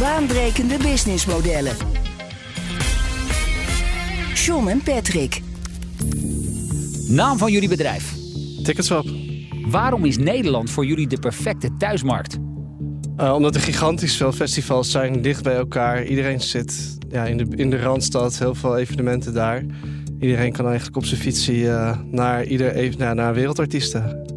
Baanbrekende businessmodellen. John en Patrick. Naam van jullie bedrijf. Ticketswap. Waarom is Nederland voor jullie de perfecte thuismarkt? Uh, omdat er gigantisch veel festivals zijn, dicht bij elkaar. Iedereen zit ja, in, de, in de Randstad, heel veel evenementen daar. Iedereen kan eigenlijk op zijn fietsie uh, naar, ieder, even, nou, naar wereldartiesten.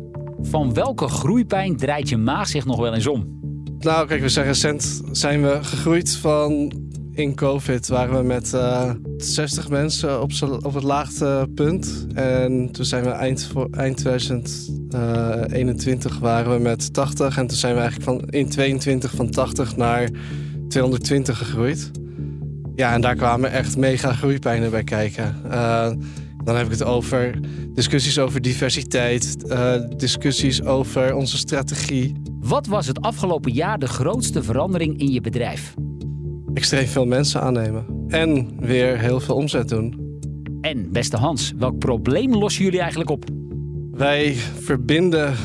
Van welke groeipijn draait je maag zich nog wel eens om? Nou, kijk, we zijn recent zijn we gegroeid van in COVID waren we met uh, 60 mensen op, op het laagste punt. En toen zijn we eind, eind 2021 waren we met 80. En toen zijn we eigenlijk van, in 22 van 80 naar 220 gegroeid. Ja, en daar kwamen echt mega groeipijnen bij kijken. Uh, dan heb ik het over discussies over diversiteit, discussies over onze strategie. Wat was het afgelopen jaar de grootste verandering in je bedrijf? Extreem veel mensen aannemen en weer heel veel omzet doen. En beste Hans, welk probleem lossen jullie eigenlijk op? Wij verbinden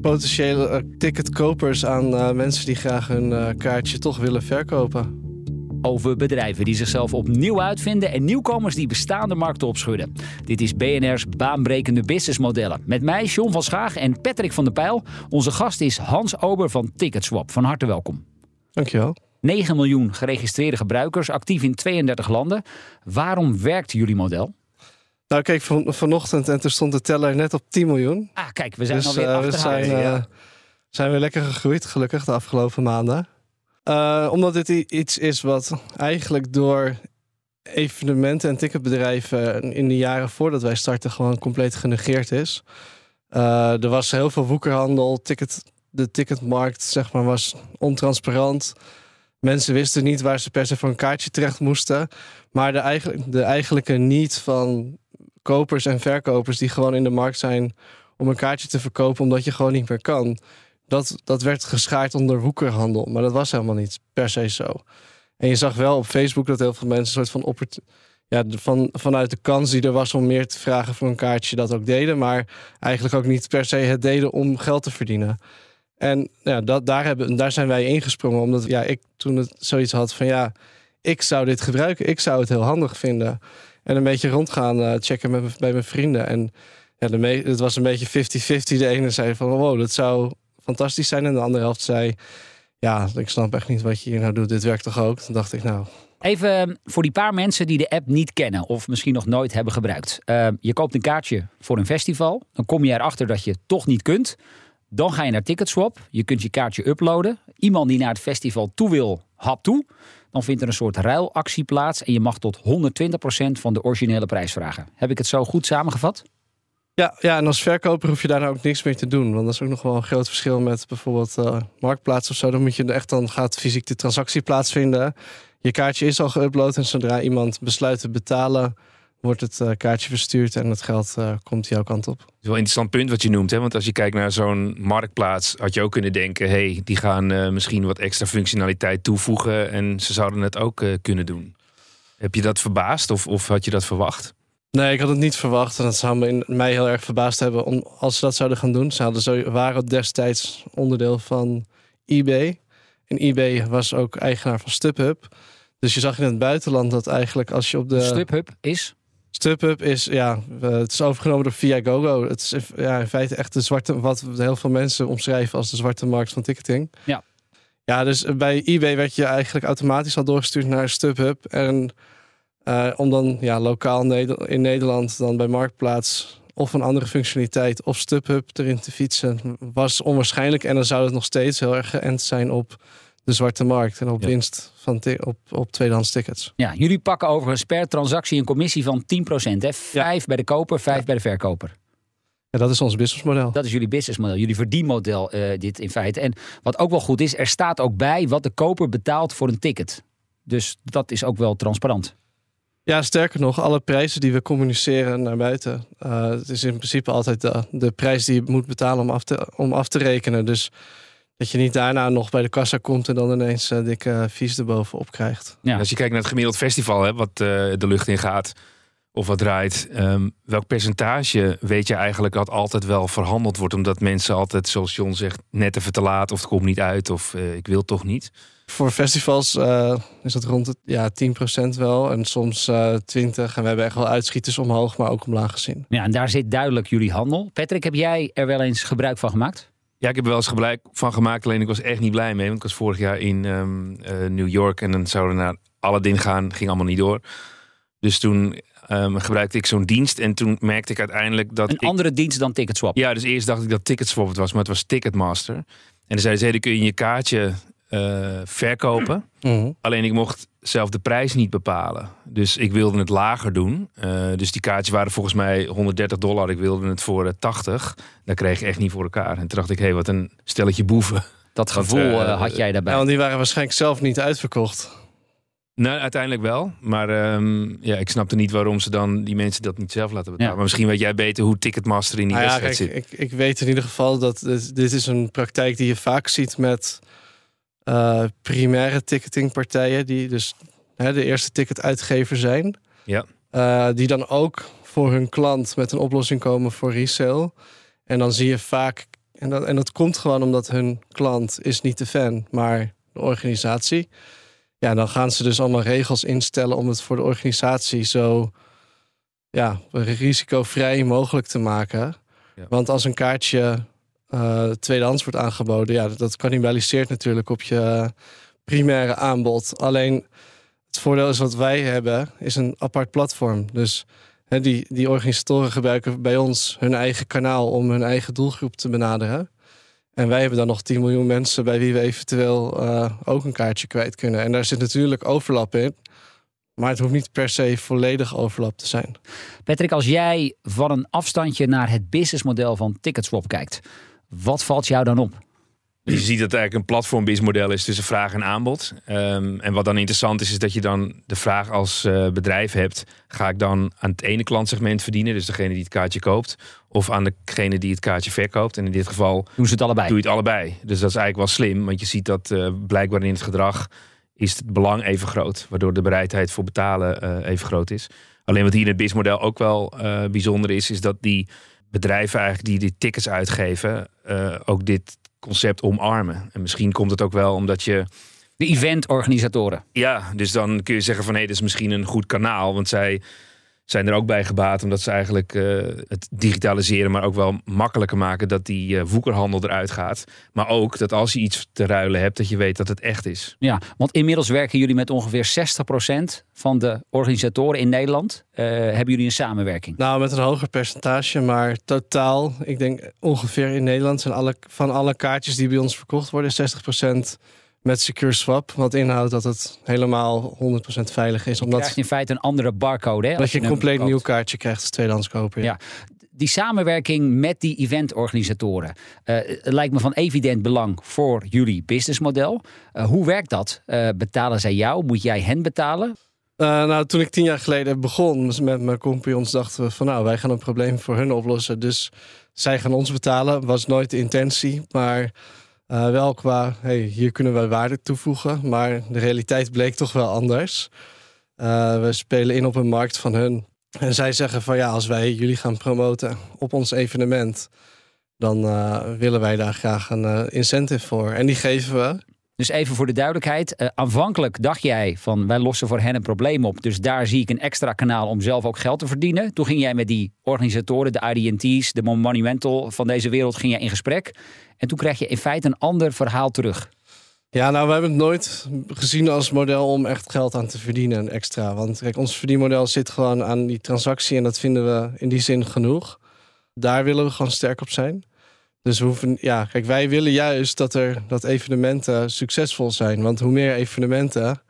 potentiële ticketkopers aan uh, mensen die graag hun uh, kaartje toch willen verkopen. Over bedrijven die zichzelf opnieuw uitvinden en nieuwkomers die bestaande markten opschudden. Dit is BNR's baanbrekende businessmodellen. Met mij, John van Schaag en Patrick van der Pijl. Onze gast is Hans Ober van Ticketswap. Van harte welkom. Dankjewel. 9 miljoen geregistreerde gebruikers, actief in 32 landen. Waarom werkt jullie model? Nou, kijk, van, vanochtend en toen stond de teller net op 10 miljoen. Ah, kijk, we zijn dus, alweer uh, we zijn, ja. uh, zijn we lekker gegroeid, gelukkig, de afgelopen maanden. Uh, omdat dit iets is wat eigenlijk door evenementen en ticketbedrijven in de jaren voordat wij starten gewoon compleet genegeerd is. Uh, er was heel veel woekerhandel, ticket, de ticketmarkt zeg maar, was ontransparant. Mensen wisten niet waar ze per se voor een kaartje terecht moesten. Maar de, de eigenlijke niet van kopers en verkopers die gewoon in de markt zijn om een kaartje te verkopen omdat je gewoon niet meer kan. Dat, dat werd geschaard onder woekerhandel. Maar dat was helemaal niet per se zo. En je zag wel op Facebook dat heel veel mensen een soort van ja, van, vanuit de kans die er was om meer te vragen voor een kaartje dat ook deden. Maar eigenlijk ook niet per se het deden om geld te verdienen. En ja, dat, daar, hebben, daar zijn wij ingesprongen. Omdat ja, ik toen het zoiets had van ja, ik zou dit gebruiken. Ik zou het heel handig vinden. En een beetje rondgaan uh, checken met, bij mijn vrienden. En ja, de me, het was een beetje 50-50. De ene zei van wow, dat zou fantastisch zijn. En de andere helft zei ja, ik snap echt niet wat je hier nou doet. Dit werkt toch ook? Toen dacht ik nou... Even voor die paar mensen die de app niet kennen of misschien nog nooit hebben gebruikt. Uh, je koopt een kaartje voor een festival. Dan kom je erachter dat je toch niet kunt. Dan ga je naar Ticketswap. Je kunt je kaartje uploaden. Iemand die naar het festival toe wil, hap toe. Dan vindt er een soort ruilactie plaats. En je mag tot 120% van de originele prijs vragen. Heb ik het zo goed samengevat? Ja, ja, en als verkoper hoef je daar nou ook niks meer te doen. Want dat is ook nog wel een groot verschil met bijvoorbeeld uh, Marktplaats of zo. Dan moet je echt dan gaat fysiek de transactie plaatsvinden. Je kaartje is al geüpload en zodra iemand besluit te betalen, wordt het uh, kaartje verstuurd en het geld uh, komt jouw kant op. Dat is wel een interessant punt wat je noemt. Hè? Want als je kijkt naar zo'n marktplaats, had je ook kunnen denken: hey, die gaan misschien wat extra functionaliteit toevoegen en ze zouden het ook kunnen doen. Heb je dat verbaasd of, of had je dat verwacht? Nee, ik had het niet verwacht. En dat zou me, mij heel erg verbaasd hebben om, als ze dat zouden gaan doen. Ze hadden zo, waren destijds onderdeel van eBay. En eBay was ook eigenaar van StubHub. Dus je zag in het buitenland dat eigenlijk als je op de... StubHub is? StubHub is, ja, het is overgenomen door Viagogo. Het is ja, in feite echt de zwarte, wat heel veel mensen omschrijven als de zwarte markt van ticketing. Ja. Ja, dus bij eBay werd je eigenlijk automatisch al doorgestuurd naar StubHub. En uh, om dan ja, lokaal in Nederland dan bij Marktplaats of een andere functionaliteit of StubHub erin te fietsen, was onwaarschijnlijk. En dan zou het nog steeds heel erg geënt zijn op de zwarte markt en op ja. winst van op, op tweedehands tickets. Ja, jullie pakken overigens per transactie een commissie van 10%. Hè? Vijf ja. bij de koper, vijf ja. bij de verkoper. Ja, dat is ons businessmodel. Dat is jullie businessmodel, jullie verdienmodel uh, dit in feite. En wat ook wel goed is, er staat ook bij wat de koper betaalt voor een ticket. Dus dat is ook wel transparant. Ja, sterker nog, alle prijzen die we communiceren naar buiten. Uh, het is in principe altijd de, de prijs die je moet betalen om af, te, om af te rekenen. Dus dat je niet daarna nog bij de kassa komt en dan ineens uh, dikke vies erbovenop krijgt. Ja. Als je kijkt naar het gemiddeld festival, hè, wat uh, de lucht in gaat of wat draait. Um, welk percentage weet je eigenlijk dat altijd wel verhandeld wordt? Omdat mensen altijd, zoals John zegt, net even te laat of het komt niet uit of ik wil toch niet. Voor festivals uh, is dat rond het ja, 10% wel. En soms uh, 20. En we hebben echt wel uitschieters omhoog, maar ook omlaag gezien. Ja, en daar zit duidelijk jullie handel. Patrick, heb jij er wel eens gebruik van gemaakt? Ja, ik heb er wel eens gebruik van gemaakt. Alleen ik was echt niet blij mee. Want ik was vorig jaar in um, uh, New York. En dan zouden we naar Aladdin gaan. Ging allemaal niet door. Dus toen um, gebruikte ik zo'n dienst. En toen merkte ik uiteindelijk dat. Een ik... andere dienst dan Ticketswap? Ja, dus eerst dacht ik dat Ticketswap het was. Maar het was Ticketmaster. En dan zeiden ze, hey, dan kun je je kaartje uh, verkopen. Mhm. Alleen ik mocht zelf de prijs niet bepalen. Dus ik wilde het lager doen. Uh, dus die kaartjes waren volgens mij 130 dollar. Ik wilde het voor uh, 80. Dat kreeg ik echt niet voor elkaar. En toen dacht ik, hé, hey, wat een stelletje boeven. Dat gevoel Want, had jij daarbij. Ja, want die waren waarschijnlijk zelf niet uitverkocht. Nee, uiteindelijk wel. Maar um, ja, ik snapte niet waarom ze dan die mensen dat niet zelf laten betalen. Ja. Maar misschien weet jij beter hoe Ticketmaster in die nou wedstrijd ja, kijk, zit. Ik, ik weet in ieder geval dat dit, dit is een praktijk die je vaak ziet met uh, primaire ticketingpartijen, die dus hè, de eerste ticketuitgever zijn. Ja. Uh, die dan ook voor hun klant met een oplossing komen voor resale. En dan zie je vaak, en dat, en dat komt gewoon omdat hun klant is niet de fan, maar de organisatie. Ja, dan gaan ze dus allemaal regels instellen om het voor de organisatie zo ja, risicovrij mogelijk te maken. Ja. Want als een kaartje uh, tweedehands wordt aangeboden, ja, dat cannibaliseert natuurlijk op je primaire aanbod. Alleen het voordeel is wat wij hebben, is een apart platform. Dus hè, die, die organisatoren gebruiken bij ons hun eigen kanaal om hun eigen doelgroep te benaderen. En wij hebben dan nog 10 miljoen mensen bij wie we eventueel uh, ook een kaartje kwijt kunnen. En daar zit natuurlijk overlap in. Maar het hoeft niet per se volledig overlap te zijn. Patrick, als jij van een afstandje naar het businessmodel van Ticketswap kijkt, wat valt jou dan op? Je ziet dat het eigenlijk een platform-business-model is tussen vraag en aanbod. Um, en wat dan interessant is, is dat je dan de vraag als uh, bedrijf hebt: ga ik dan aan het ene klantsegment verdienen, dus degene die het kaartje koopt, of aan degene die het kaartje verkoopt? En in dit geval doen ze het allebei. Doe je het allebei. Dus dat is eigenlijk wel slim, want je ziet dat uh, blijkbaar in het gedrag is het belang even groot, waardoor de bereidheid voor betalen uh, even groot is. Alleen wat hier in het businessmodel ook wel bijzonder is, is dat die bedrijven eigenlijk die die tickets uitgeven, uh, ook dit concept omarmen. En misschien komt het ook wel omdat je. De eventorganisatoren. Ja, dus dan kun je zeggen van hé, hey, dit is misschien een goed kanaal. Want zij zijn er ook bij gebaat omdat ze eigenlijk uh, het digitaliseren, maar ook wel makkelijker maken dat die uh, woekerhandel eruit gaat. Maar ook dat als je iets te ruilen hebt, dat je weet dat het echt is. Ja, want inmiddels werken jullie met ongeveer 60% van de organisatoren in Nederland. Uh, hebben jullie een samenwerking? Nou, met een hoger percentage, maar totaal, ik denk ongeveer in Nederland zijn alle, van alle kaartjes die bij ons verkocht worden, 60% met Secure Swap. Wat inhoudt dat het helemaal 100% veilig is. Je omdat krijgt in feite een andere barcode. Hè, dat je een compleet nieuw kaartje krijgt als tweedehands koper. Ja. Die samenwerking met die eventorganisatoren uh, lijkt me van evident belang voor jullie businessmodel. Uh, hoe werkt dat? Uh, betalen zij jou? Moet jij hen betalen? Uh, nou, toen ik tien jaar geleden begon met mijn compagnons, dachten we van nou, wij gaan een probleem voor hun oplossen. Dus zij gaan ons betalen. Was nooit de intentie, maar uh, wel qua, hey, hier kunnen wij waarde toevoegen. Maar de realiteit bleek toch wel anders. Uh, we spelen in op een markt van hun. En zij zeggen van ja, als wij jullie gaan promoten op ons evenement, dan uh, willen wij daar graag een incentive voor. En die geven we. Dus even voor de duidelijkheid. Uh, aanvankelijk dacht jij van wij lossen voor hen een probleem op. Dus daar zie ik een extra kanaal om zelf ook geld te verdienen. Toen ging jij met die organisatoren, de IDNT's, de Monumental van deze wereld, ging jij in gesprek. En toen krijg je in feite een ander verhaal terug. Ja, nou, we hebben het nooit gezien als model om echt geld aan te verdienen extra. Want kijk, ons verdienmodel zit gewoon aan die transactie en dat vinden we in die zin genoeg. Daar willen we gewoon sterk op zijn. Dus we hoeven, ja, kijk, wij willen juist dat er dat evenementen succesvol zijn. Want hoe meer evenementen,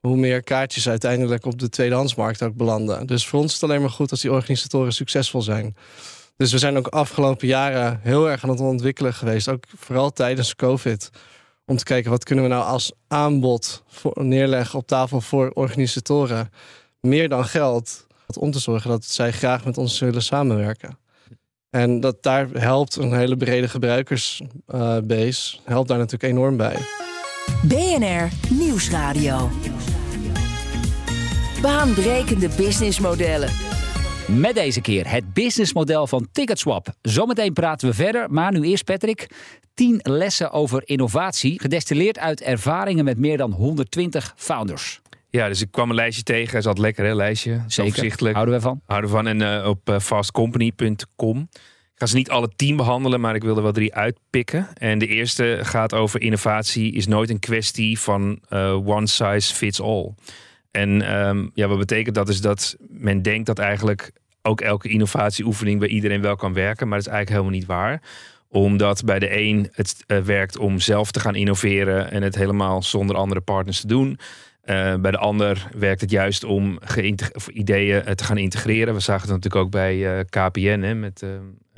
hoe meer kaartjes uiteindelijk op de tweedehandsmarkt ook belanden. Dus voor ons is het alleen maar goed als die organisatoren succesvol zijn. Dus we zijn ook afgelopen jaren heel erg aan het ontwikkelen geweest. Ook vooral tijdens COVID. Om te kijken wat kunnen we nou als aanbod neerleggen op tafel voor organisatoren. Meer dan geld. Om te zorgen dat zij graag met ons willen samenwerken. En dat daar helpt een hele brede gebruikersbase. helpt daar natuurlijk enorm bij. BNR Nieuwsradio. Baanbrekende businessmodellen. Met deze keer het businessmodel van Ticketswap. Zometeen praten we verder, maar nu eerst Patrick. 10 lessen over innovatie, gedestilleerd uit ervaringen met meer dan 120 founders. Ja, dus ik kwam een lijstje tegen. Hij zat lekker, hè, lijstje. Zeker, Overzichtelijk. houden we van. Houden we van. En eh, op uh, fastcompany.com. Ik ga ze niet alle tien behandelen, maar ik wil er wel drie uitpikken. En de eerste gaat over innovatie is nooit een kwestie van uh, one size fits all. En ehm, ja, wat betekent dat is dat men denkt dat eigenlijk ook elke innovatieoefening bij iedereen wel kan werken. Maar dat is eigenlijk helemaal niet waar omdat bij de een het uh, werkt om zelf te gaan innoveren en het helemaal zonder andere partners te doen. Uh, bij de ander werkt het juist om ideeën te gaan integreren. We zagen het natuurlijk ook bij uh, KPN hè, met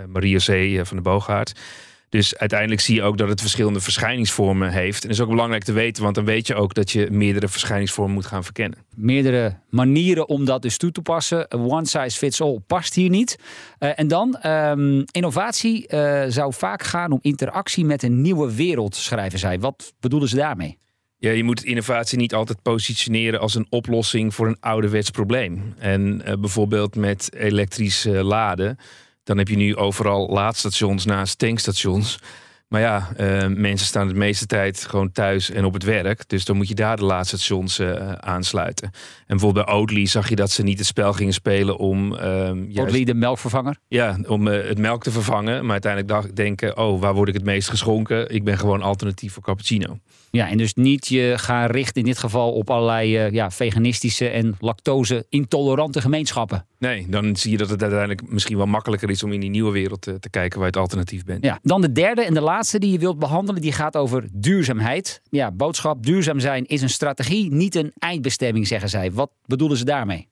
Marie C. van de Boogaard. Dus uiteindelijk zie je ook dat het verschillende verschijningsvormen heeft. En dat is ook belangrijk te weten, want dan weet je ook dat je meerdere verschijningsvormen moet gaan verkennen. Meerdere manieren om dat dus toe te passen. One size fits all past hier niet. En dan, um, innovatie zou vaak gaan om interactie met een nieuwe wereld, schrijven zij. Wat bedoelen ze daarmee? Ja, je moet innovatie niet altijd positioneren als een oplossing voor een ouderwets probleem. En uh, bijvoorbeeld met elektrisch laden dan heb je nu overal laadstations naast tankstations. Maar ja, uh, mensen staan de meeste tijd gewoon thuis en op het werk. Dus dan moet je daar de laadstations uh, aansluiten. En bijvoorbeeld bij Oatly zag je dat ze niet het spel gingen spelen om... Uh, Oatly, de melkvervanger? Ja, om uh, het melk te vervangen. Maar uiteindelijk dacht, denken, oh, waar word ik het meest geschonken? Ik ben gewoon alternatief voor cappuccino. Ja, en dus niet je gaan richten in dit geval op allerlei uh, ja, veganistische en lactose-intolerante gemeenschappen. Nee, dan zie je dat het uiteindelijk misschien wel makkelijker is om in die nieuwe wereld te, te kijken waar je het alternatief bent. Ja, dan de derde en de laatste die je wilt behandelen, die gaat over duurzaamheid. Ja, boodschap, duurzaam zijn is een strategie, niet een eindbestemming, zeggen zij. Wat bedoelen ze daarmee?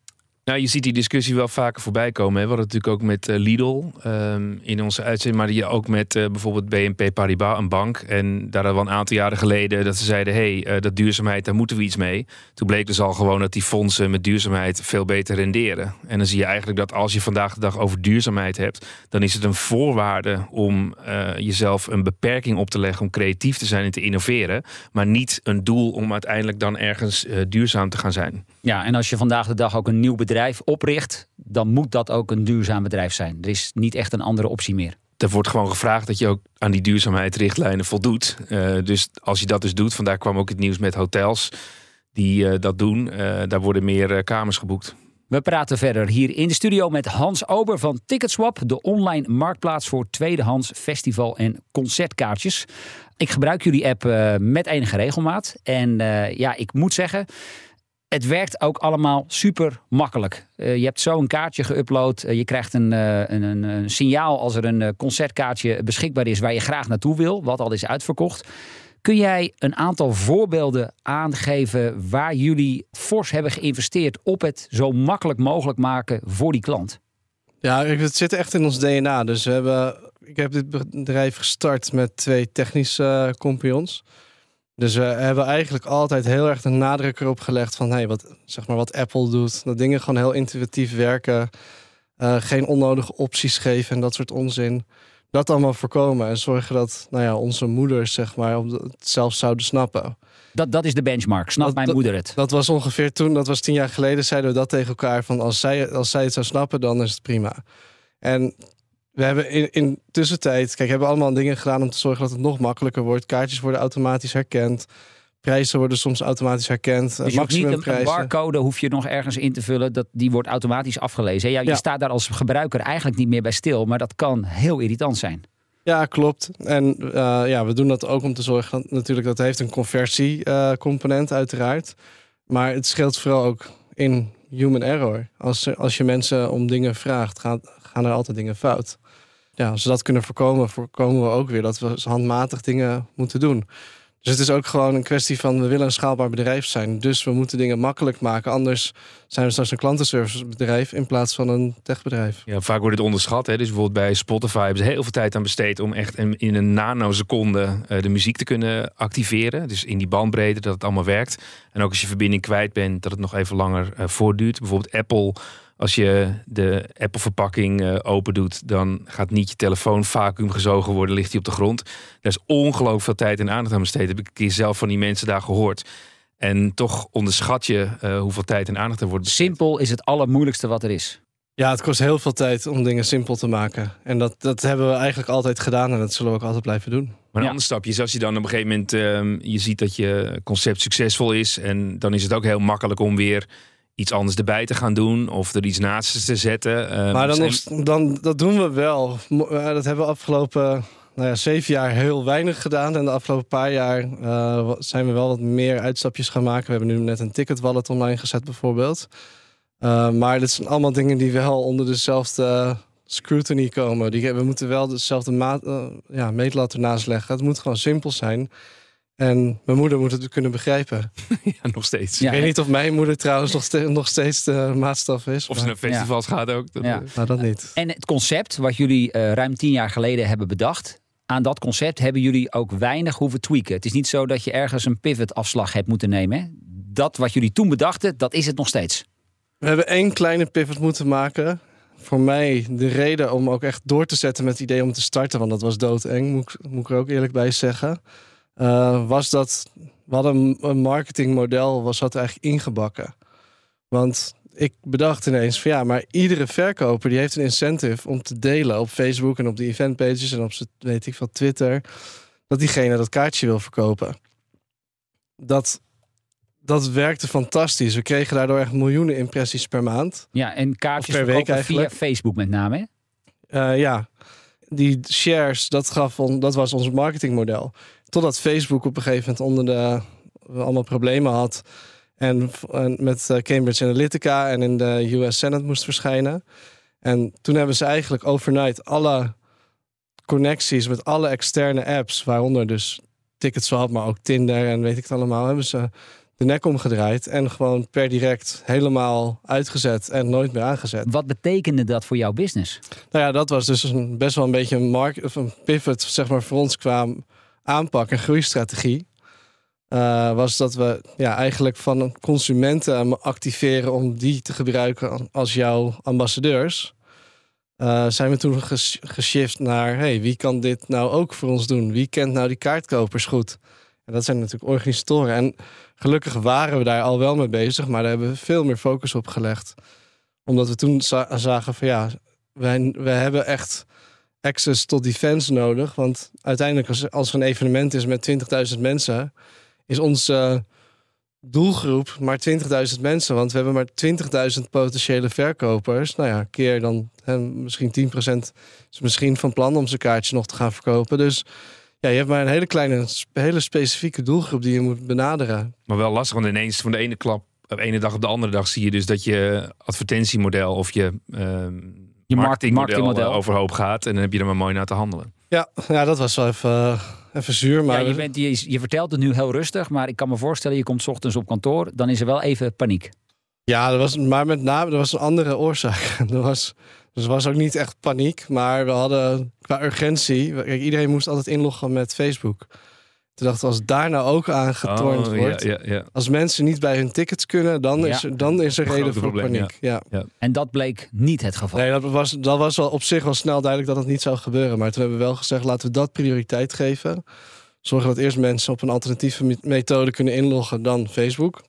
Nou, je ziet die discussie wel vaker voorbij komen. Hè. We hadden natuurlijk ook met uh, Lidl um, in onze uitzending, maar die ook met uh, bijvoorbeeld BNP Paribas, een bank. En daar hadden een aantal jaren geleden dat ze zeiden: hey, uh, dat duurzaamheid, daar moeten we iets mee. Toen bleek dus al gewoon dat die fondsen met duurzaamheid veel beter renderen. En dan zie je eigenlijk dat als je vandaag de dag over duurzaamheid hebt, dan is het een voorwaarde om jezelf een beperking op te leggen om creatief te zijn en te innoveren, maar niet een doel om uiteindelijk dan ergens duurzaam te gaan zijn. Ja, en als je vandaag de dag ook een nieuw bedrijf opricht, dan moet dat ook een duurzaam bedrijf zijn. Er is niet echt een andere optie meer. Er wordt gewoon gevraagd dat je ook aan die duurzaamheidsrichtlijnen voldoet. Uh, dus als je dat dus doet, vandaar kwam ook het nieuws met hotels die uh, dat doen. Uh, daar worden meer kamers geboekt. We praten verder hier in de studio met Hans Ober van Ticketswap, de online marktplaats voor tweedehands festival- en concertkaartjes. Ik gebruik jullie app met enige regelmaat. En ja, ik moet zeggen, het werkt ook allemaal super makkelijk. Uh, je hebt zo een kaartje geüpload. Uh, je krijgt een, uh, een, een, een, signaal als er een concertkaartje beschikbaar is waar je graag naartoe wil, wat al is uitverkocht. Kun jij een aantal voorbeelden aangeven waar jullie fors hebben geïnvesteerd op het zo makkelijk mogelijk maken voor die klant? Ja, het zit echt in ons DNA. Dus we hebben, ik heb dit bedrijf gestart met twee technische compagnons. Dus we hebben eigenlijk altijd heel erg de nadruk erop gelegd van hey, wat, zeg maar wat Apple doet. Dat dingen gewoon heel intuïtief werken. Uh, geen onnodige opties geven en dat soort onzin. Dat allemaal voorkomen en zorgen dat nou ja, onze moeders zeg maar, het zelf zouden snappen. Dat, dat is de benchmark. Snapt mijn moeder het? Dat was ongeveer toen, dat was tien jaar geleden, zeiden we dat tegen elkaar. Van als zij, als zij het zou snappen, dan is het prima. En we hebben in, in tussentijd, kijk, hebben allemaal dingen gedaan om te zorgen dat het nog makkelijker wordt. Kaartjes worden automatisch herkend. Prijzen worden soms automatisch herkend. Dus je niet een, een, barcode hoef je nog ergens in te vullen. Dat, die wordt automatisch afgelezen. Ja, je ja. staat daar als gebruiker eigenlijk niet meer bij stil. Maar dat kan heel irritant zijn. Ja, klopt. En uh, ja, we doen dat ook om te zorgen dat natuurlijk dat heeft een conversiecomponent uh, uiteraard. Maar het scheelt vooral ook in human error. Als, als je mensen om dingen vraagt, gaan, gaan er altijd dingen fout ja, als we dat kunnen voorkomen, voorkomen we ook weer dat we handmatig dingen moeten doen. Dus het is ook gewoon een kwestie van we willen een schaalbaar bedrijf zijn. Dus we moeten dingen makkelijk maken. Anders zijn we straks een klantenservicebedrijf in plaats van een techbedrijf. Ja, vaak wordt het onderschat. Hè? Dus bijvoorbeeld bij Spotify hebben ze heel veel tijd aan besteed om echt in een nanoseconde eh, de muziek te kunnen activeren. Dus in die bandbreedte dat het allemaal werkt. En ook als je verbinding kwijt bent, dat het nog even langer eh, voortduurt. Bijvoorbeeld Apple. Als je de Apple-verpakking eh, open doet, dan gaat niet je telefoon vacuüm gezogen worden, ligt hij op de grond. Daar is ongelooflijk veel tijd en aandacht aan besteed. Heb ik een keer zelf van die mensen daar gehoord. En toch onderschat je eh, hoeveel tijd en aandacht er wordt besteed. Simpel is het allermoeilijkste wat er is. Ja, het kost heel veel tijd om dingen simpel te maken. En dat, dat hebben we eigenlijk altijd gedaan en dat zullen we ook altijd blijven doen. Maar een Ja. ander stapje is als je dan op een gegeven moment ehm, je ziet dat je concept succesvol is. En dan is het ook heel makkelijk om weer iets anders erbij te gaan doen. Of er iets naast te zetten. Ehm, Maar dan, zijn- nog, dan dat doen we wel. Eh, Dat hebben we afgelopen nou ja, zeven jaar heel weinig gedaan. En de afgelopen paar jaar eh, zijn we wel wat meer uitstapjes gaan maken. We hebben nu net een ticket wallet online gezet bijvoorbeeld. Eh, maar dit zijn allemaal dingen die wel onder dezelfde scrutiny komen. Die, we moeten wel dezelfde maat, eh, ja, meetlat ernaast leggen. Het moet gewoon simpel zijn. En mijn moeder moet het kunnen begrijpen. ja, nog steeds. Ja, Ik weet niet of mijn moeder trouwens nog, ste- nog steeds de maatstaf is. Of ze maar- naar festivals gaat ook. Dat, Ja. eh, nou, dat niet. En het concept wat jullie eh, ruim tien jaar geleden hebben bedacht. Aan dat concept hebben jullie ook weinig hoeven tweaken. Het is niet zo dat je ergens een pivot afslag hebt moeten nemen. Hè? Dat wat jullie toen bedachten, dat is het nog steeds. We hebben één kleine pivot moeten maken. Voor mij de reden om ook echt door te zetten met het idee om te starten, want dat was doodeng, moet ik, moet ik er ook eerlijk bij zeggen. Eh, was dat hadden een, een marketingmodel, was dat eigenlijk ingebakken. Want ik bedacht ineens van ja, maar iedere verkoper die heeft een incentive om te delen op Facebook en op de eventpages en op zijn, weet ik veel, Twitter, dat diegene dat kaartje wil verkopen. Dat, dat werkte fantastisch. We kregen daardoor echt miljoenen impressies per maand. Ja, en kaartjes per week verkopen via eigenlijk. Facebook met name. Hè? Eh, ja, die shares, dat, gaf on, dat was ons marketingmodel. Totdat Facebook op een gegeven moment onder de allemaal problemen had. En, en met eh, Cambridge Analytica en in de US Senate moest verschijnen. En toen hebben ze eigenlijk overnight alle connecties met alle externe apps, waaronder dus Ticketswap, maar ook Tinder en weet ik het allemaal, hebben ze de nek omgedraaid en gewoon per direct helemaal uitgezet en nooit meer aangezet. Wat betekende dat voor jouw business? Nou ja, dat was dus een, best wel een beetje een, mark, of een pivot zeg maar, voor ons qua aanpak en groeistrategie. Eh, was dat we ja, eigenlijk van consumenten activeren om die te gebruiken als jouw ambassadeurs. Eh, zijn we toen ges- geshift naar hey, wie kan dit nou ook voor ons doen? Wie kent nou die kaartkopers goed? En dat zijn natuurlijk organisatoren. En gelukkig waren we daar al wel mee bezig, maar daar hebben we veel meer focus op gelegd. Omdat we toen za- zagen van ja, wij, wij hebben echt access tot defense nodig. Want uiteindelijk, als, als er een evenement is met 20.000 mensen, is onze doelgroep maar 20.000 mensen. Want we hebben maar 20.000 potentiële verkopers. Nou ja, keer dan hè, misschien 10% is misschien van plan om zijn kaartje nog te gaan verkopen. Dus ja, je hebt maar een hele kleine, hele specifieke doelgroep die je moet benaderen. Maar wel lastig, want ineens van de ene klap, op de ene dag op de andere dag zie je dus dat je advertentiemodel of je, ehm Je marketingmodel, marketingmodel. eh, overhoop gaat. En dan heb je er maar mooi naar te handelen. Ja, ja dat was wel even, eh, even zuur. Maar ja, je, bent, je, je vertelt het nu heel rustig, maar ik kan me voorstellen, je komt 's ochtends op kantoor, dan is er wel even paniek. Ja, er was, maar met name er was een andere oorzaak. Er was, dus was ook niet echt paniek, maar we hadden qua urgentie. Kijk, iedereen moest altijd inloggen met Facebook. Toen we, als daar nou ook aan getornd Oh, wordt. Ja, ja, ja. Als mensen niet bij hun tickets kunnen, dan, is, Ja. er, dan is er Grote reden voor probleem, paniek. Ja. En dat bleek niet het geval. Nee, dat was, dat was wel op zich wel snel duidelijk dat het niet zou gebeuren. Maar toen hebben we wel gezegd, laten we dat prioriteit geven. Zorgen dat eerst mensen op een alternatieve me- methode kunnen inloggen dan Facebook.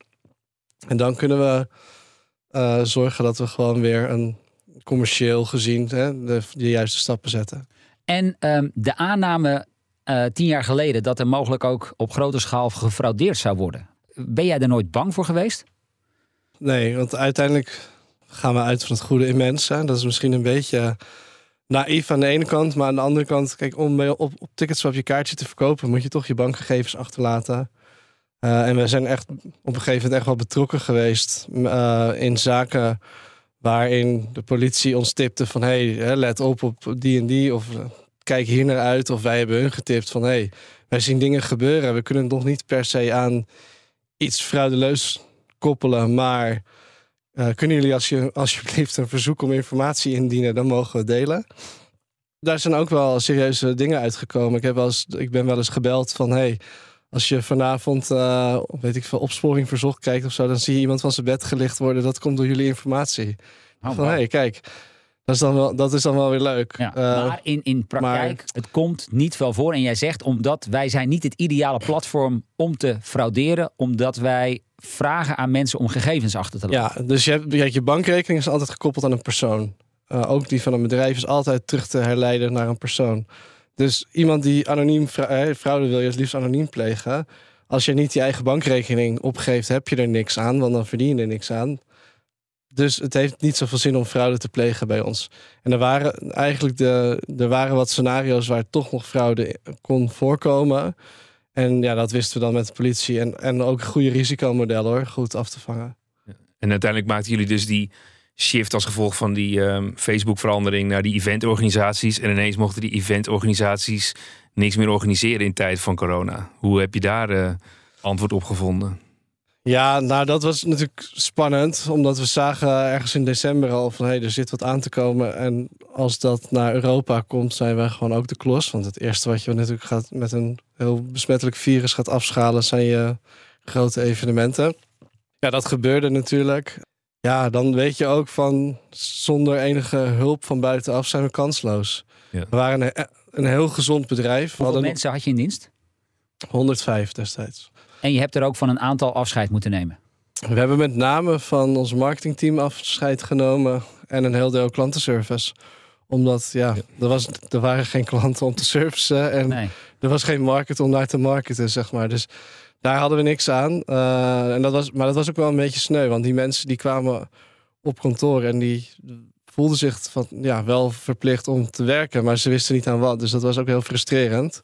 En dan kunnen we eh, zorgen dat we gewoon weer een commercieel gezien hè, de, de juiste stappen zetten. En ehm, de aanname eh, tien jaar geleden dat er mogelijk ook op grote schaal gefraudeerd zou worden. Ben jij er nooit bang voor geweest? Nee, want uiteindelijk gaan we uit van het goede in mensen. Dat is misschien een beetje naïef aan de ene kant. Maar aan de andere kant, kijk, om op, op je kaartje te verkopen... moet je toch je bankgegevens achterlaten. Eh, en we zijn echt op een gegeven moment echt wel betrokken geweest... eh, in zaken waarin de politie ons tipte van... hey, let op op die en die of... eh, kijken hier naar uit. Of wij hebben hun getipt van hé, hey, wij zien dingen gebeuren. We kunnen het nog niet per se aan iets fraudeleus koppelen. Maar uh, kunnen jullie als je, alsjeblieft een verzoek om informatie indienen, dan mogen we delen. Daar zijn ook wel serieuze dingen uitgekomen. Ik, heb wel eens, ik ben wel eens gebeld van hey, als je vanavond, uh, weet ik veel, opsporing verzocht kijkt of zo, dan zie je iemand van zijn bed gelicht worden. Dat komt door jullie informatie. Oh, van hé, hey, kijk, dat is, dan wel, dat is dan wel weer leuk. Ja, uh, maar in, in praktijk, maar, het komt niet veel voor. En jij zegt, omdat wij zijn niet het ideale platform om te frauderen. Omdat wij vragen aan mensen om gegevens achter te laten. Ja, dus je, hebt, je bankrekening is altijd gekoppeld aan een persoon. Uh, ook die van een bedrijf is altijd terug te herleiden naar een persoon. Dus iemand die anoniem fraude wil je het liefst anoniem plegen. Als je niet je eigen bankrekening opgeeft, heb je er niks aan, want dan verdien je er niks aan. Dus het heeft niet zoveel zin om fraude te plegen bij ons. En er waren eigenlijk de, er waren wat scenario's waar toch nog fraude kon voorkomen. En ja, dat wisten we dan met de politie. En, en ook een goede risicomodel hoor, goed af te vangen. En uiteindelijk maakten jullie dus die shift als gevolg van die um, Facebook-verandering naar die eventorganisaties. En ineens mochten die eventorganisaties niks meer organiseren in tijd van corona. Hoe heb je daar uh, antwoord op gevonden? Ja, nou dat was natuurlijk spannend, omdat we zagen ergens in december al van hé, hey, er zit wat aan te komen. En als dat naar Europa komt, zijn wij gewoon ook de klos. Want het eerste wat je natuurlijk gaat met een heel besmettelijk virus gaat afschalen, zijn je grote evenementen. Ja, dat gebeurde natuurlijk. Ja, dan weet je ook van zonder enige hulp van buitenaf zijn we kansloos. Ja. We waren een, een heel gezond bedrijf. Hoeveel mensen had je in dienst? 105 destijds. En je hebt er ook van een aantal afscheid moeten nemen. We hebben met name van ons marketingteam afscheid genomen en een heel deel klantenservice. Omdat ja, Er, was, er waren geen klanten om te servicen en er was geen market om naar te marketen, zeg maar. Dus daar hadden we niks aan. Uh, en dat was, maar dat was ook wel een beetje sneu, want die mensen die kwamen op kantoor en die voelden zich van, ja, wel verplicht om te werken, maar ze wisten niet aan wat. Dus dat was ook heel frustrerend.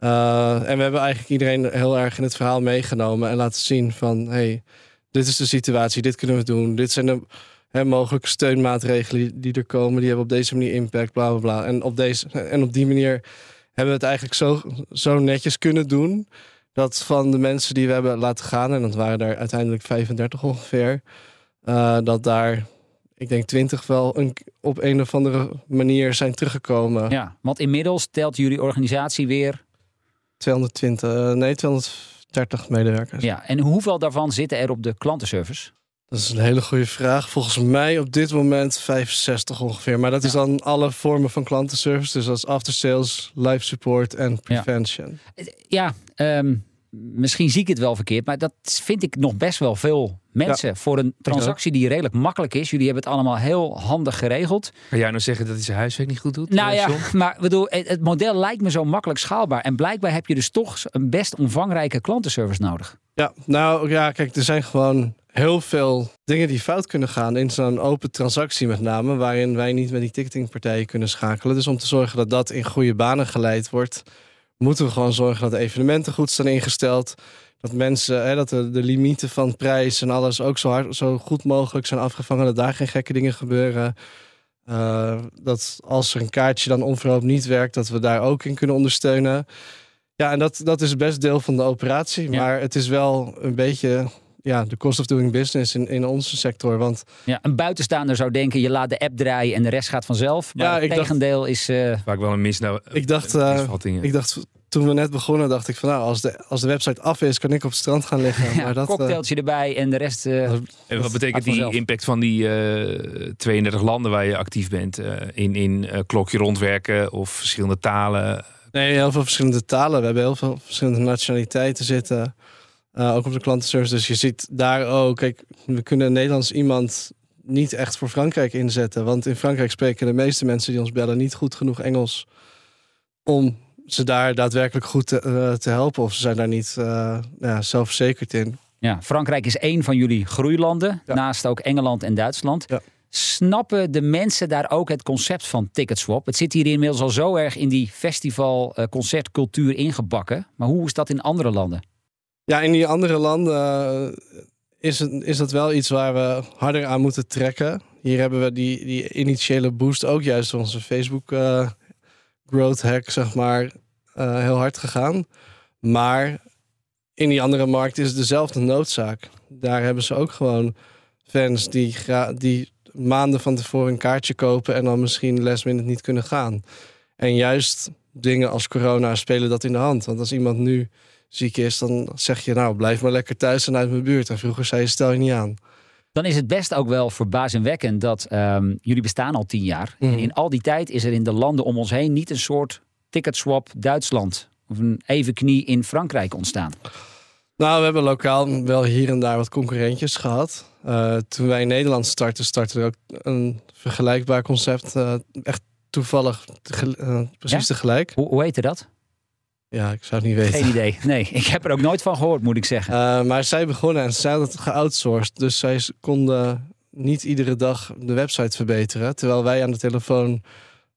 Uh, en we hebben eigenlijk iedereen heel erg in het verhaal meegenomen en laten zien van hey, dit is de situatie, dit kunnen we doen. Dit zijn de hè, mogelijke steunmaatregelen die er komen, die hebben op deze manier impact, bla bla bla. En op, deze, en op die manier hebben we het eigenlijk zo, zo netjes kunnen doen. Dat van de mensen die we hebben laten gaan, en dat waren er uiteindelijk 35 ongeveer, uh, dat daar ik denk 20 wel een, op een of andere manier zijn teruggekomen. Ja, want inmiddels telt jullie organisatie weer 220, eh, nee, 230 medewerkers. Ja, en hoeveel daarvan zitten er op de klantenservice? Dat is een hele goede vraag. Volgens mij op dit moment 65 ongeveer. Maar dat is dan alle vormen van klantenservice. Dus als after sales, live support en prevention. Ja, ja um, misschien zie ik het wel verkeerd, maar dat vind ik nog best wel veel mensen voor een transactie die redelijk makkelijk is. Jullie hebben het allemaal heel handig geregeld. Kan jij nou zeggen dat hij zijn huiswerk niet goed doet? Nou ja, maar bedoel, het model lijkt me zo makkelijk schaalbaar. En blijkbaar heb je dus toch een best omvangrijke klantenservice nodig. Ja, nou ja, kijk, er zijn gewoon heel veel dingen die fout kunnen gaan in zo'n open transactie met name, waarin wij niet met die ticketingpartijen kunnen schakelen. Dus om te zorgen dat dat in goede banen geleid wordt, moeten we gewoon zorgen dat evenementen goed staan ingesteld. Dat mensen, hè, dat de, de limieten van prijs en alles ook zo, hard, zo goed mogelijk zijn afgevangen. Dat daar geen gekke dingen gebeuren. Uh, dat als er een kaartje dan onverhoopt niet werkt, dat we daar ook in kunnen ondersteunen. Ja, en dat, dat is best deel van de operatie. Maar het is wel een beetje ja, de cost of doing business in, in onze sector. Want ja, een buitenstaander zou denken, je laat de app draaien en de rest gaat vanzelf. Maar ja, het tegendeel is... Uh... Vaak wel een mis nou, ik dacht, uh, ik dacht, toen we net begonnen, dacht ik van nou, als de, als de website af is, kan ik op het strand gaan liggen. Ja, maar dat, cocktailtje uh, erbij en de rest... en wat betekent die impact van die 32 landen waar je actief bent? in in klokje rondwerken of verschillende talen? Nee, heel veel verschillende talen. We hebben heel veel verschillende nationaliteiten zitten. Uh, ook op de klantenservice. Dus je ziet daar ook, kijk, we kunnen Nederlands iemand niet echt voor Frankrijk inzetten. Want in Frankrijk spreken de meeste mensen die ons bellen niet goed genoeg Engels om ze daar daadwerkelijk goed te, uh, te helpen. Of ze zijn daar niet uh, ja, zelfverzekerd in. Ja, Frankrijk is één van jullie groeilanden, naast ook Engeland en Duitsland. Ja. Snappen de mensen daar ook het concept van ticketswap? Het zit hier inmiddels al zo erg in die festival-concertcultuur ingebakken. Maar hoe is dat in andere landen? Ja, in die andere landen eh, is, het, is dat wel iets waar we harder aan moeten trekken. Hier hebben we die, die initiële boost ook juist door onze Facebook uh, growth hack, zeg maar, eh, heel hard gegaan. Maar in die andere markt is het dezelfde noodzaak. Daar hebben ze ook gewoon fans die, die maanden van tevoren een kaartje kopen en dan misschien last niet kunnen gaan. En juist dingen als corona spelen dat in de hand. Want als iemand nu ziek is, dan zeg je nou blijf maar lekker thuis en uit mijn buurt. En vroeger zei je stel je niet aan. Dan is het best ook wel verbazingwekkend dat ehm, jullie bestaan al tien jaar. Mhm. En in al die tijd is er in de landen om ons heen niet een soort ticketswap Duitsland of een evenknie in Frankrijk ontstaan. Nou, we hebben lokaal wel hier en daar wat concurrentjes gehad. Eh, toen wij in Nederland startten, startte ook een vergelijkbaar concept. eh, echt toevallig eh, precies Ja? tegelijk. Hoe, hoe heette dat? Ja, ik zou het niet weten. Geen idee. Nee, ik heb er ook nooit van gehoord, moet ik zeggen. Eh, maar zij begonnen en zij hadden het geoutsourced. Dus zij konden niet iedere dag de website verbeteren. Terwijl wij aan de telefoon,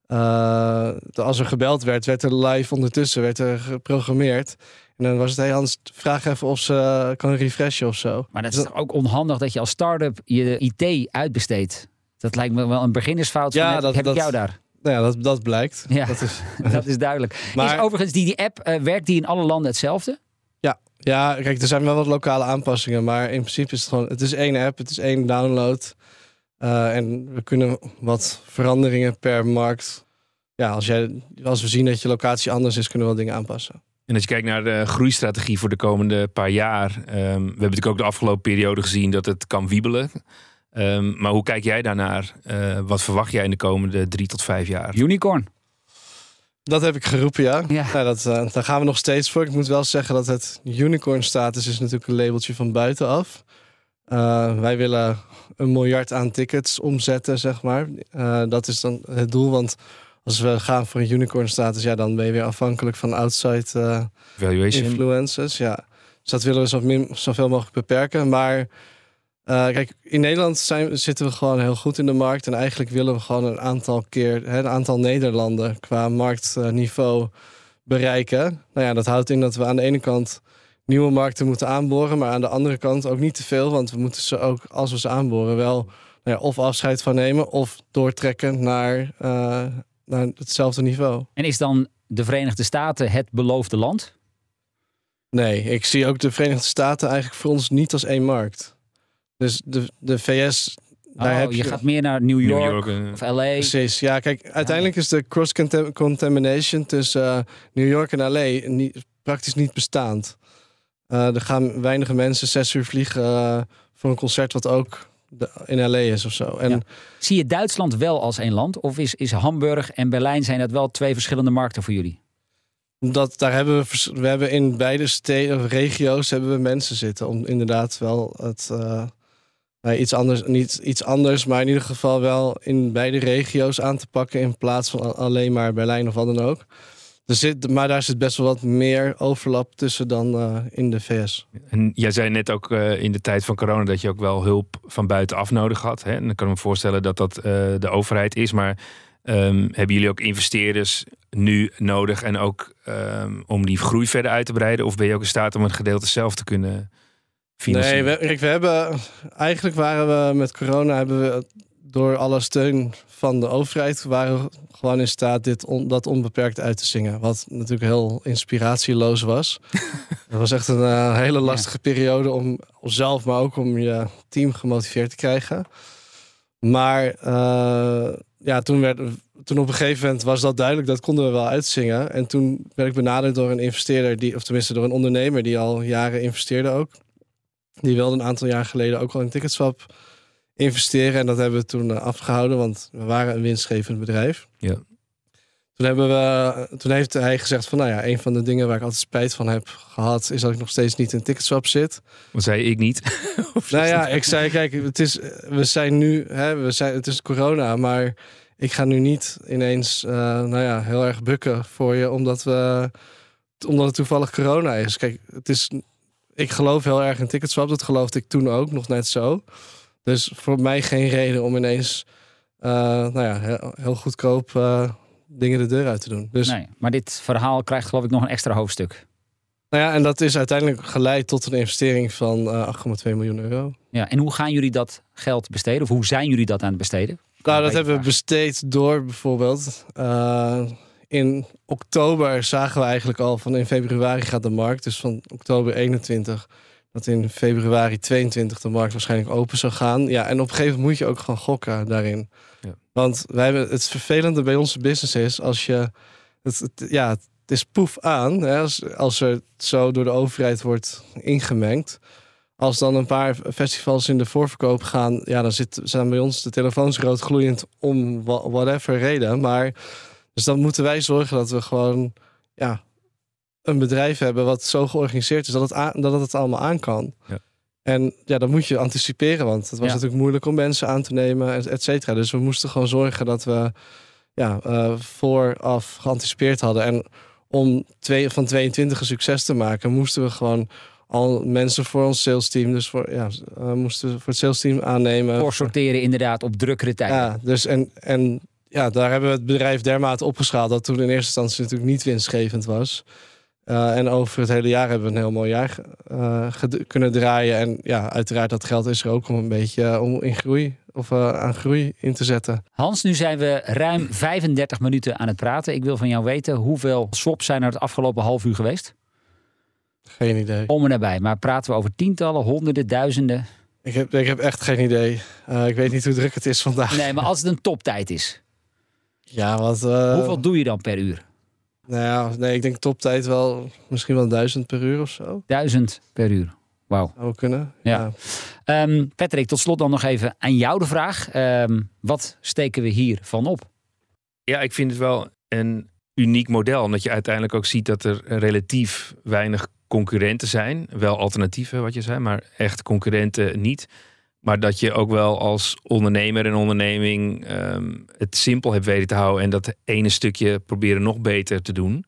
eh, als er gebeld werd, werd er live ondertussen werd er geprogrammeerd. En dan was het, hey Hans, vraag even of ze kan refreshen of zo. Maar dat is toch ook onhandig dat je als start-up je IT uitbesteedt. Dat lijkt me wel een beginnersfout. Ja, dat- heb dat- ik jou daar. Nou ja, dat, dat blijkt. Ja. Dat is, Dat is duidelijk. Maar- is overigens die, die app, eh, werkt die in alle landen hetzelfde? ja, kijk, er zijn wel wat lokale aanpassingen. Maar in principe is het gewoon, het is één app, het is één download. Eh, en we kunnen wat veranderingen per markt. Ja, als, jij, als we zien dat je locatie anders is, kunnen we wel dingen aanpassen. En als je kijkt naar de groeistrategie voor de komende paar jaar. ehm, we hebben natuurlijk ook de afgelopen periode gezien dat het kan wiebelen. Ehm, maar hoe kijk jij daarnaar? Eh, wat verwacht jij in de komende drie tot vijf jaar? Unicorn. Dat heb ik geroepen, ja. Ja. Nou, dat, eh, daar gaan we nog steeds voor. Ik moet wel zeggen dat het unicorn status is natuurlijk een labeltje van buitenaf. Eh, wij willen een miljard aan tickets omzetten, zeg maar. Eh, dat is dan het doel, want als we gaan voor een unicorn status, ja, dan ben je weer afhankelijk van outside Valuation. influencers. Ja. Dus dat willen we zo min, zoveel mogelijk beperken. Maar eh, kijk, in Nederland zijn, zitten we gewoon heel goed in de markt. En eigenlijk willen we gewoon een aantal keer, hè, een aantal Nederlanden qua marktniveau bereiken. Nou ja, dat houdt in dat we aan de ene kant nieuwe markten moeten aanboren. Maar aan de andere kant ook niet te veel. Want we moeten ze ook, als we ze aanboren, wel nou ja, of afscheid van nemen of doortrekken naar, eh, naar hetzelfde niveau. En is dan de Verenigde Staten het beloofde land? Nee, ik zie ook de Verenigde Staten eigenlijk voor ons niet als één markt. Dus de, de VS, daar Oh, heb je je... gaat meer naar New York, New York, eh, of LA. Precies, ja kijk, uiteindelijk is de cross-contamination tussen eh, New York en LA niet, praktisch niet bestaand. Eh, er gaan weinige mensen zes uur vliegen voor een concert wat ook de- in LA is of zo. En Ja. Zie je Duitsland wel als één land? Of is, is Hamburg en Berlijn zijn dat wel twee verschillende markten voor jullie? dat, daar hebben we, we hebben in beide steden, regio's, hebben we mensen zitten om inderdaad wel het iets anders, niet iets anders, maar in ieder geval wel in beide regio's aan te pakken in plaats van alleen maar Berlijn of wat dan ook. Er zit, maar daar zit best wel wat meer overlap tussen dan eh, in de VS. En jij zei net ook eh, in de tijd van corona dat je ook wel hulp van buitenaf nodig had. Hè? En dan kan ik me voorstellen dat dat eh, de overheid is. Maar ehm, hebben jullie ook investeerders nu nodig en ook ehm, om die groei verder uit te breiden? Of ben je ook in staat om een gedeelte zelf te kunnen financieren? Nee, we, we hebben eigenlijk waren we met corona hebben we door alle steun van de overheid waren we gewoon in staat dit on- dat onbeperkt uit te zingen. Wat natuurlijk heel inspiratieloos was. Het was echt een eh, hele lastige periode om om zelf, maar ook om je team gemotiveerd te krijgen. Maar eh, ja, toen, werd, toen op een gegeven moment was dat duidelijk, dat konden we wel uitzingen. En toen werd ik benaderd door een investeerder, die, of tenminste door een ondernemer die al jaren investeerde ook. Die wilde een aantal jaar geleden ook al in Ticketswap investeren. En dat hebben we toen eh, afgehouden, want we waren een winstgevend bedrijf. Ja. Toen, hebben we, toen heeft hij gezegd van, nou ja, een van de dingen waar ik altijd spijt van heb gehad, is dat ik nog steeds niet in Ticketswap zit. Wat zei ik niet? Nou ja, ik zei, kijk, het is, we zijn nu, hè, we zijn, het is corona, maar ik ga nu niet ineens, eh, nou ja, heel erg bukken voor je, omdat we, omdat het toevallig corona is. Kijk, het is, ik geloof heel erg in Ticketswap, dat geloofde ik toen ook, nog net zo. Dus voor mij geen reden om ineens, eh, nou ja, heel, heel goedkoop eh, dingen de deur uit te doen. Dus, Nee, maar dit verhaal krijgt geloof ik nog een extra hoofdstuk. nou ja, en dat is uiteindelijk geleid tot een investering van eh 8,2 miljoen euro. Ja, en hoe gaan jullie dat geld besteden? Of hoe zijn jullie dat aan het besteden? Nou, dat hebben we besteed door bijvoorbeeld eh, in oktober zagen we eigenlijk al van in februari gaat de markt. Dus van oktober 21 dat in februari 22 de markt waarschijnlijk open zou gaan. Ja, en op een gegeven moment moet je ook gewoon gokken daarin. Ja. Want wij hebben het vervelende bij onze business is als je het, het- ja, het is poef aan. Hè, als, als er zo door de overheid wordt ingemengd. Als dan een paar festivals in de voorverkoop gaan, ja, dan zit, zijn bij ons de telefoons rood gloeiend om whatever reden. Maar dus dan moeten wij zorgen dat we gewoon ja, een bedrijf hebben wat zo georganiseerd is dat het, aan, dat het allemaal aan kan. Ja. En ja, dan moet je anticiperen, want het was Ja. natuurlijk moeilijk om mensen aan te nemen, et- et cetera. Dus we moesten gewoon zorgen dat we ja, eh, vooraf geanticipeerd hadden. En om twee, van 22 een succes te maken, moesten we gewoon al mensen voor ons sales team, dus voor, ja, eh, moesten we voor het sales team aannemen. Voor sorteren inderdaad op drukkere tijden. Ja, dus en, en ja, daar hebben we het bedrijf dermate opgeschaald dat toen in eerste instantie natuurlijk niet winstgevend was. Eh, en over het hele jaar hebben we een heel mooi jaar eh, kunnen draaien. En ja, uiteraard dat geld is er ook om een beetje eh, om in groei of aan groei in te zetten. Hans, nu zijn we ruim 35 minuten aan het praten. Ik wil van jou weten, hoeveel swaps zijn er het afgelopen half uur geweest? Geen idee. Om en nabij. Maar praten we over tientallen, honderden, duizenden? Ik heb, ik heb echt geen idee. Ik weet niet hoe druk het is vandaag. Nee, maar als het een toptijd is, Ja, wat. eh, hoeveel doe je dan per uur? Nou ja, nee, ik denk toptijd wel misschien wel duizend per uur of zo. Duizend per uur. Wauw. Zou kunnen. Ja. Ehm, Patrick, tot slot dan nog even aan jou de vraag. Ehm, wat steken we hier van op? Ja, ik vind het wel een uniek model. Omdat je uiteindelijk ook ziet dat er relatief weinig concurrenten zijn. Wel alternatieven, wat je zei, maar echt concurrenten niet. Maar dat je ook wel als ondernemer en onderneming ehm, het simpel hebt weten te houden. En dat ene stukje proberen nog beter te doen.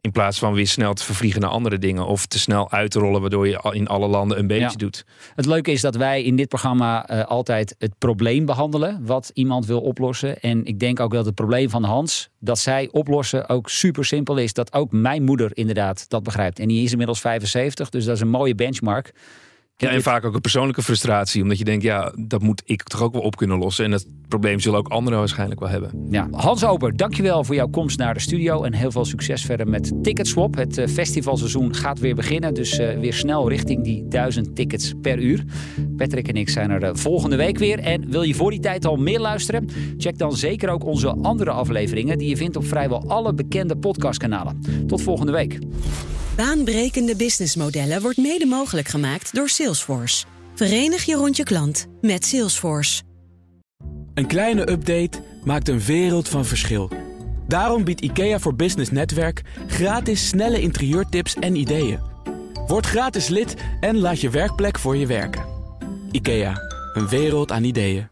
In plaats van weer snel te vervliegen naar andere dingen. Of te snel uit te rollen, waardoor je in alle landen een beetje Ja. doet. Het leuke is dat wij in dit programma eh, altijd het probleem behandelen. Wat iemand wil oplossen. En ik denk ook dat het probleem van Hans, dat zij oplossen, ook super simpel is. Dat ook mijn moeder inderdaad dat begrijpt. En die is inmiddels 75, dus dat is een mooie benchmark. Ja, en vaak ook een persoonlijke frustratie. Omdat je denkt, ja, dat moet ik toch ook wel op kunnen lossen. En dat probleem zullen ook anderen waarschijnlijk wel hebben. Ja. Hans Ober, dankjewel voor jouw komst naar de studio. En heel veel succes verder met Ticketswap. Het eh, festivalseizoen gaat weer beginnen. Dus eh, weer snel richting die duizend tickets per uur. Patrick en ik zijn er eh, volgende week weer. En wil je voor die tijd al meer luisteren? Check dan zeker ook onze andere afleveringen... die je vindt op vrijwel alle bekende podcastkanalen. Tot volgende week. Baanbrekende businessmodellen wordt mede mogelijk gemaakt door Salesforce. Verenig je rond je klant met Salesforce. Een kleine update maakt een wereld van verschil. Daarom biedt IKEA voor Business Netwerk gratis snelle interieurtips en ideeën. Word gratis lid en laat je werkplek voor je werken. IKEA, een wereld aan ideeën.